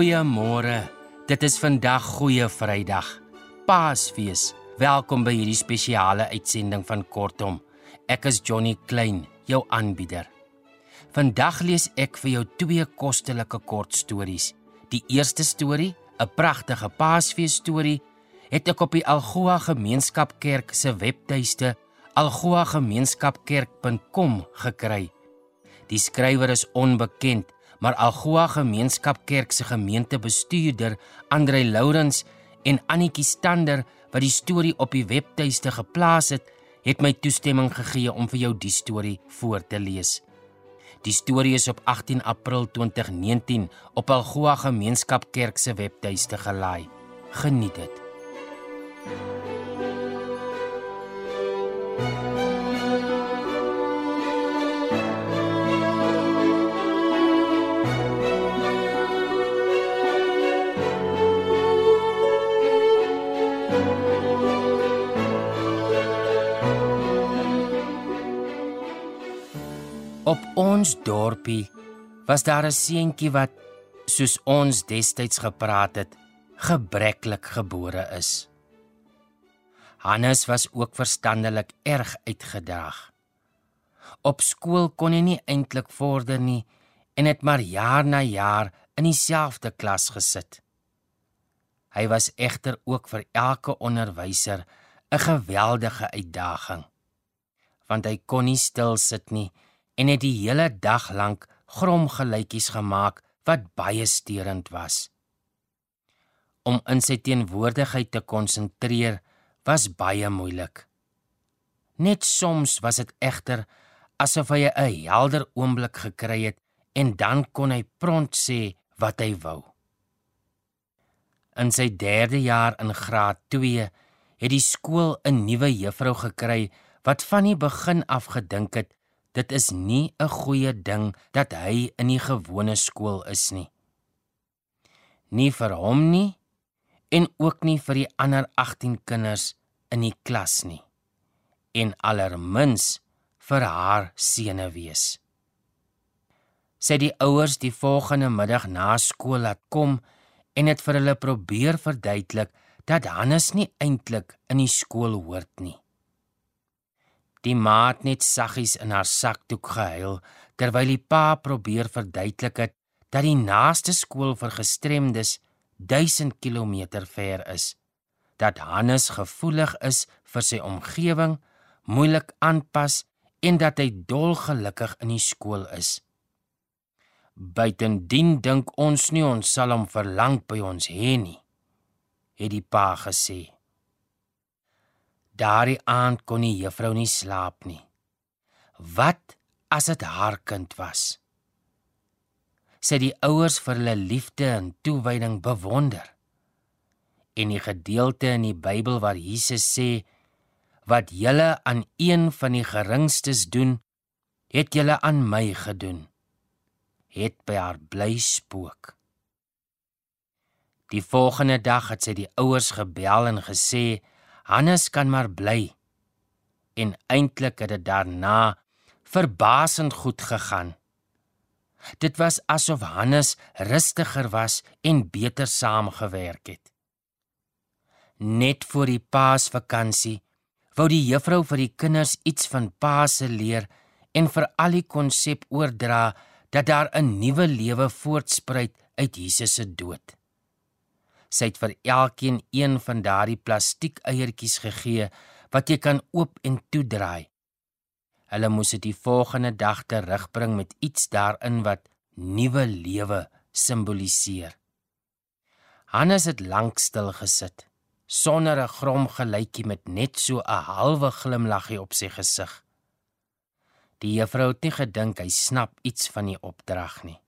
Goeiemôre. Dit is vandag Goeie Vrydag. Paasfees. Welkom by hierdie spesiale uitsending van Kortom. Ek is Johnny Klein, jou aanbieder. Vandag lees ek vir jou twee kostelike kortstories. Die eerste storie, 'n pragtige Paasfees storie, het ek op die Algoa Gemeenskapkerk se webtuiste algoagemeenskapkerk.com gekry. Die skrywer is onbekend, maar Algoa Gemeenskapkerk se gemeentebestuurder, Andrei Lourens en Annetjie Stander wat die storie op die webtuiste geplaas het, het my toestemming gegee om vir jou die storie voor te lees. Die storie is op 18 April 2019 op Algoa Gemeenskapkerk se webtuiste gelaai. Geniet dit. Op ons dorpie was daar 'n seentjie wat soos ons destyds gepraat het, gebreklik gebore is. Hannes was ook verstandelik erg uitgedrag. Op skool kon hy nie eintlik vorder nie en het maar jaar na jaar in dieselfde klas gesit. Hy was egter ook vir elke onderwyser 'n geweldige uitdaging. Want hy kon nie stil sit nie en het die hele dag lank gromgeluitjies gemaak wat baie steurend was. Om in sy teenwoordigheid te konsentreer was baie moeilik. Net soms was dit egter asof hy 'n helder oomblik gekry het en dan kon hy prompt sê wat hy wou. In sy 3de jaar in graad 2 het die skool 'n nuwe juffrou gekry wat van die begin af gedink het dit is nie 'n goeie ding dat hy in die gewone skool is nie. Nie vir hom nie en ook nie vir die ander 18 kinders in die klas nie. En allermins vir haar sene wees. Sy die ouers die volgende middag na skool laat kom en het vir hulle probeer verduidelik dat Hannes nie eintlik in die skool hoort nie. Die maat net saggies in haar sakdoek gehuil terwyl die pa probeer verduidelik het dat die naaste skool vir gestremdes 1000 km ver is. Dat Hannes gevoelig is vir sy omgewing, moeilik aanpas en dat hy dolgelukkig in die skool is. Buitendien dink ons nie ons sal hom verlang by ons hê nie, het die pa gesê. Daardie aand kon die juffrou nie slaap nie. Wat as dit haar kind was? Sy die ouers vir hulle liefde en toewyding bewonder. En die gedeelte in die Bybel waar Jesus sê wat julle aan een van die geringstes doen, het julle aan my gedoen. Het by haar bly spook. Die volgende dag het sy die ouers gebel en gesê Hannes kan maar bly. En eintlik het dit daarna verbasend goed gegaan. Dit was asof Hannes rustiger was en beter saamgewerk het. Net voor die Paasvakansie wou die juffrou vir die kinders iets van Paase leer en vir al die konsep oordra dat daar 'n nuwe lewe voortspruit uit Jesus se dood. Sy het vir elkeen een van daardie plastiek eiertjies gegee wat jy kan oop en toedraai. Hulle moes dit die volgende dag terugbring met iets daarin wat nuwe lewe simboliseer. Hannes het lank stil gesit, sonder 'n grom geluitjie met net so 'n halwe glimlaggie op sy gesig. Die juffrou het nie gedink hy snap iets van die opdrag nie.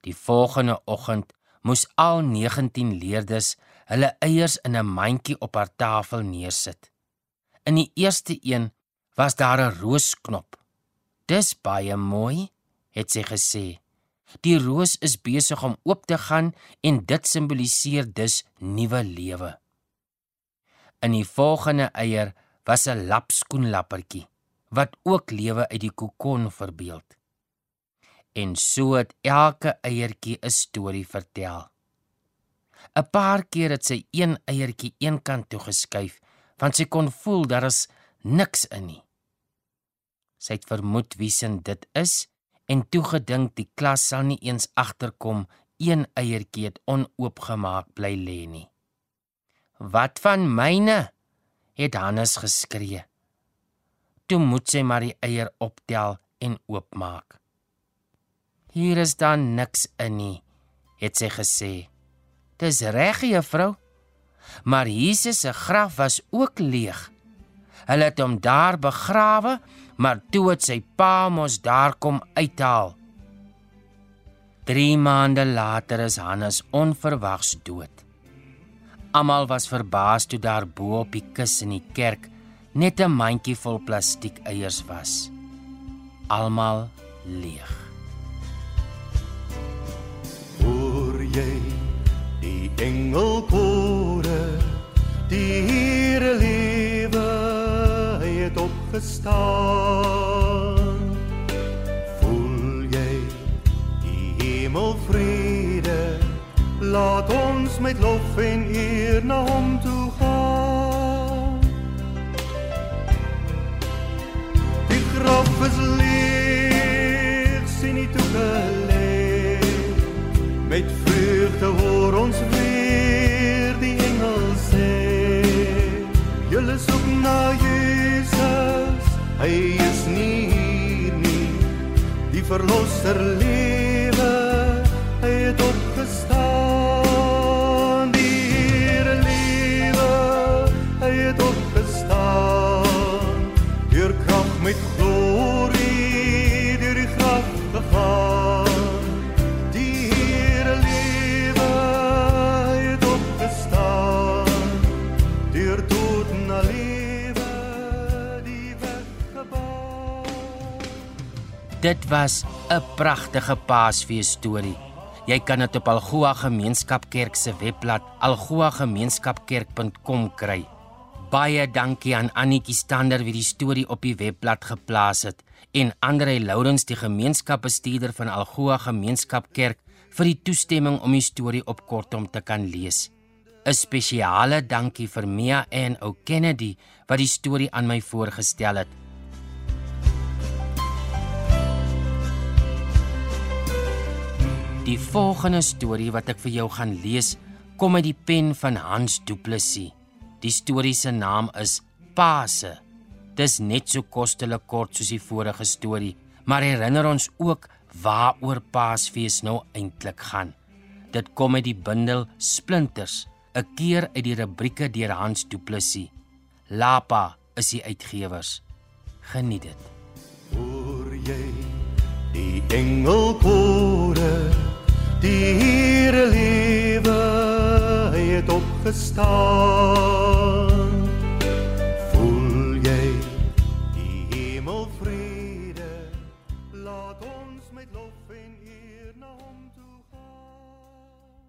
Die volgende oggend moes al 19 leerders hulle eiers in 'n mandjie op haar tafel neersit. In die eerste een was daar 'n roosknop. "Dis baie mooi," het sy gesê. "Die roos is besig om oop te gaan en dit simboliseer dus nuwe lewe." In die volgende eier was 'n lapskoenlappertjie wat ook lewe uit die kokon verbeel. En so het elke eiertjie 'n storie vertel. 'n Paar keer het sy een eiertjie eenkant toe geskuif, want sy kon voel daar is niks in nie. Sy het vermoed wie sin dit is en toe gedink die klas sal nie eens agterkom een eiertjie het onoopgemaak bly lê nie. Wat van myne? het Hannes geskree. Toe moet sy maar die eier optel en oopmaak. Hier is dan niks in nie, het sy gesê. Dis reg, juffrou. Maar Jesus se graf was ook leeg. Hulle het hom daar begrawe, maar toe het sy pa mos daar kom uithaal. 3 maande later is Hannes onverwags dood. Almal was verbaas toe daar bo op die kus in die kerk net 'n mandjie vol plastiek eiers was. Almal leeg. Engelkore die hier lewe het opgestaan. Voel jy die hemel vrede laat ons met lof en eer na hom toe die Dit was 'n pragtige Paasfees storie. Jy kan dit op Algoa Gemeenskapkerk se webblad algoagemeenskapkerk.com kry. Baie dankie aan Annetjie Stander wie die storie op die webblad geplaas het en Andre Lourens die gemeenskapbestuurder van Algoa Gemeenskapkerk vir die toestemming om die storie op kortom te kan lees. 'n Spesiale dankie vir Mia en ou Kennedy wat die storie aan my voorgestel het. Die volgende storie wat ek vir jou gaan lees, kom uit die pen van Hans Du Plessis. Die storie se naam is Pase. Dis net so kostelik kort soos die vorige storie, maar herinner ons ook waaroor Paasfees nou eintlik gaan. Dit kom uit die bundel Splinters, 'n keer uit die rubrieke deur Hans Du Plessis. Lapa is die uitgewers. Geniet dit. Hoor jy die engelkore die Here lewe hy het opgestaan. Voel jy die hemel vrede laat ons met lof en eer na hom toe gaan.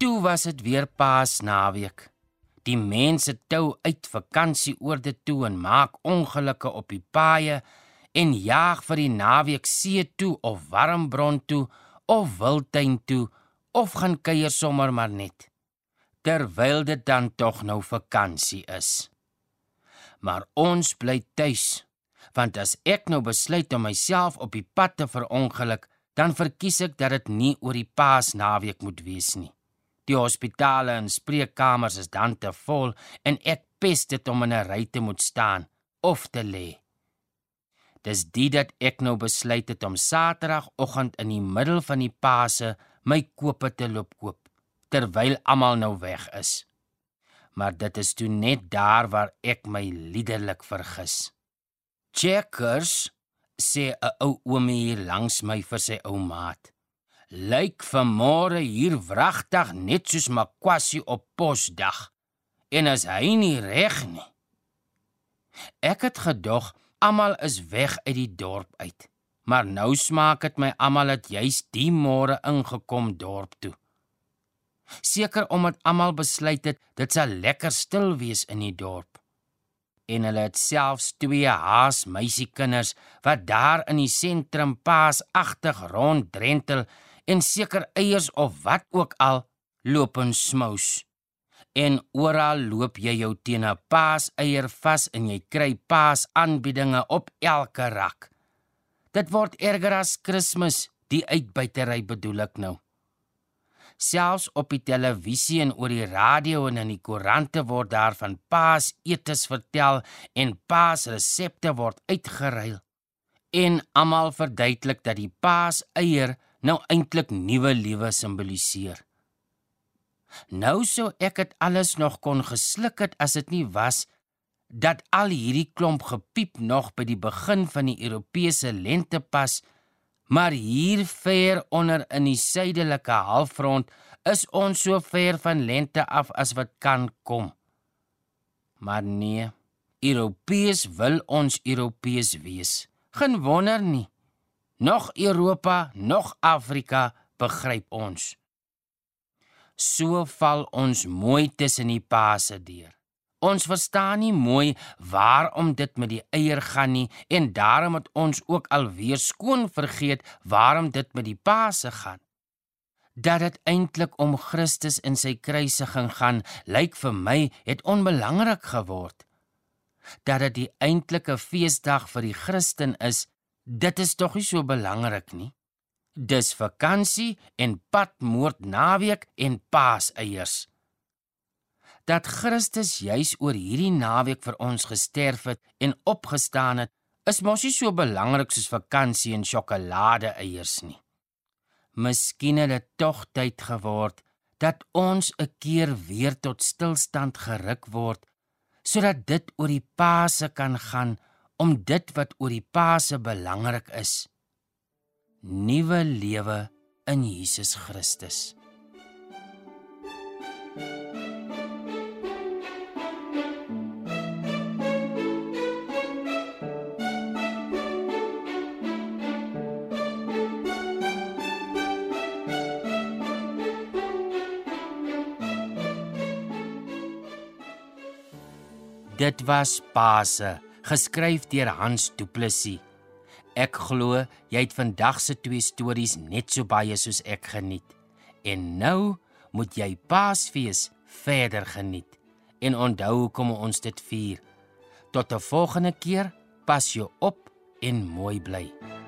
Toe was dit weer Paasnaweek. Die mense tou uit vakansieoorde toe en maak ongelukke op die paaie en jaag vir die naweek see toe of warmbron toe of wildtuin toe of gaan kuier sommer maar net. Terwyl dit dan tog nou vakansie is. Maar ons bly tuis, want as ek nou besluit om myself op die pad te verongeluk, dan verkies ek dat dit nie oor die Paasnaweek moet wees nie. Die hospitale en spreekkamers is dan te vol en ek pes dit om in 'n ry te moet staan of te lê. Dis dit dat ek nou besluit het om Saterdagoggend in die middel van die Paase my kope te loop koop terwyl almal nou weg is. Maar dit is toe net daar waar ek my liderlik vergis. Checkers sê 'n ou oomie hier langs my vir sy ou maat. Lyk vanmôre hier wragtig net soos Makwasi op Posdag. En as hy nie reg nie. Ek het gedog almal is weg uit die dorp uit. Maar nou smaak dit my almal het juis die môre ingekom dorp toe. Seker omdat almal besluit het dit sal lekker stil wees in die dorp. en hulle het selfs twee haas meisiekinders wat daar in die sentrum paasagtig ronddrentel en seker eiers of wat ook al loop en smous. En oral loop jy jou teen 'n paaseier vas en jy kry paasaanbiedinge op elke rak. Dit word erger as Kersfees, die uitbuitery bedoel ek nou. Selfs op die televisie en oor die radio en in die koerante word daar van paasetes vertel en paasresepte word uitgeruil. En almal verduidelik dat die paaseier nou eintlik nuwe lewe simboliseer. Nou sou ek dit alles nog kon gesluk het as dit nie was dat al hierdie klomp gepiep nog by die begin van die Europese lente pas Maar hier ver onder in die suidelike halfrond is ons so ver van lente af as wat kan kom. Maar nee, Europees wil ons Europees wees. Geen wonder nie. Nog Europa, nog Afrika begryp ons. So val ons mooi tussen die paase deur. Ons verstaan nie mooi waarom dit met die eier gaan nie en daarom het ons ook alweer skoon vergeet waarom dit met die Paase gaan. Dat dit eintlik om Christus en sy kruisiging gaan, lyk vir my het onbelangrik geword. Dat dit die eintlike feesdag vir die Christen is, dit is tog nie so belangrik nie. Dis vakansie en padmoord naweek en paaseiers dat Christus juis oor hierdie naweek vir ons gesterf het en opgestaan het, is mos nie so belangrik soos vakansie en sjokolade eiers nie. Miskien het dit tog tyd geword dat ons 'n keer weer tot stilstand geruk word sodat dit oor die Paase kan gaan om dit wat oor die Paase belangrik is. Nuwe lewe in Jesus Christus. Dit was Pase, geskryf deur Hans Du Plessis. Ek glo jy het vandag se twee stories net so baie soos ek geniet. En nou moet jy Paasfees verder geniet. En onthou hoe kom ons dit vier. Tot 'n volgende keer, pas jou op en mooi bly.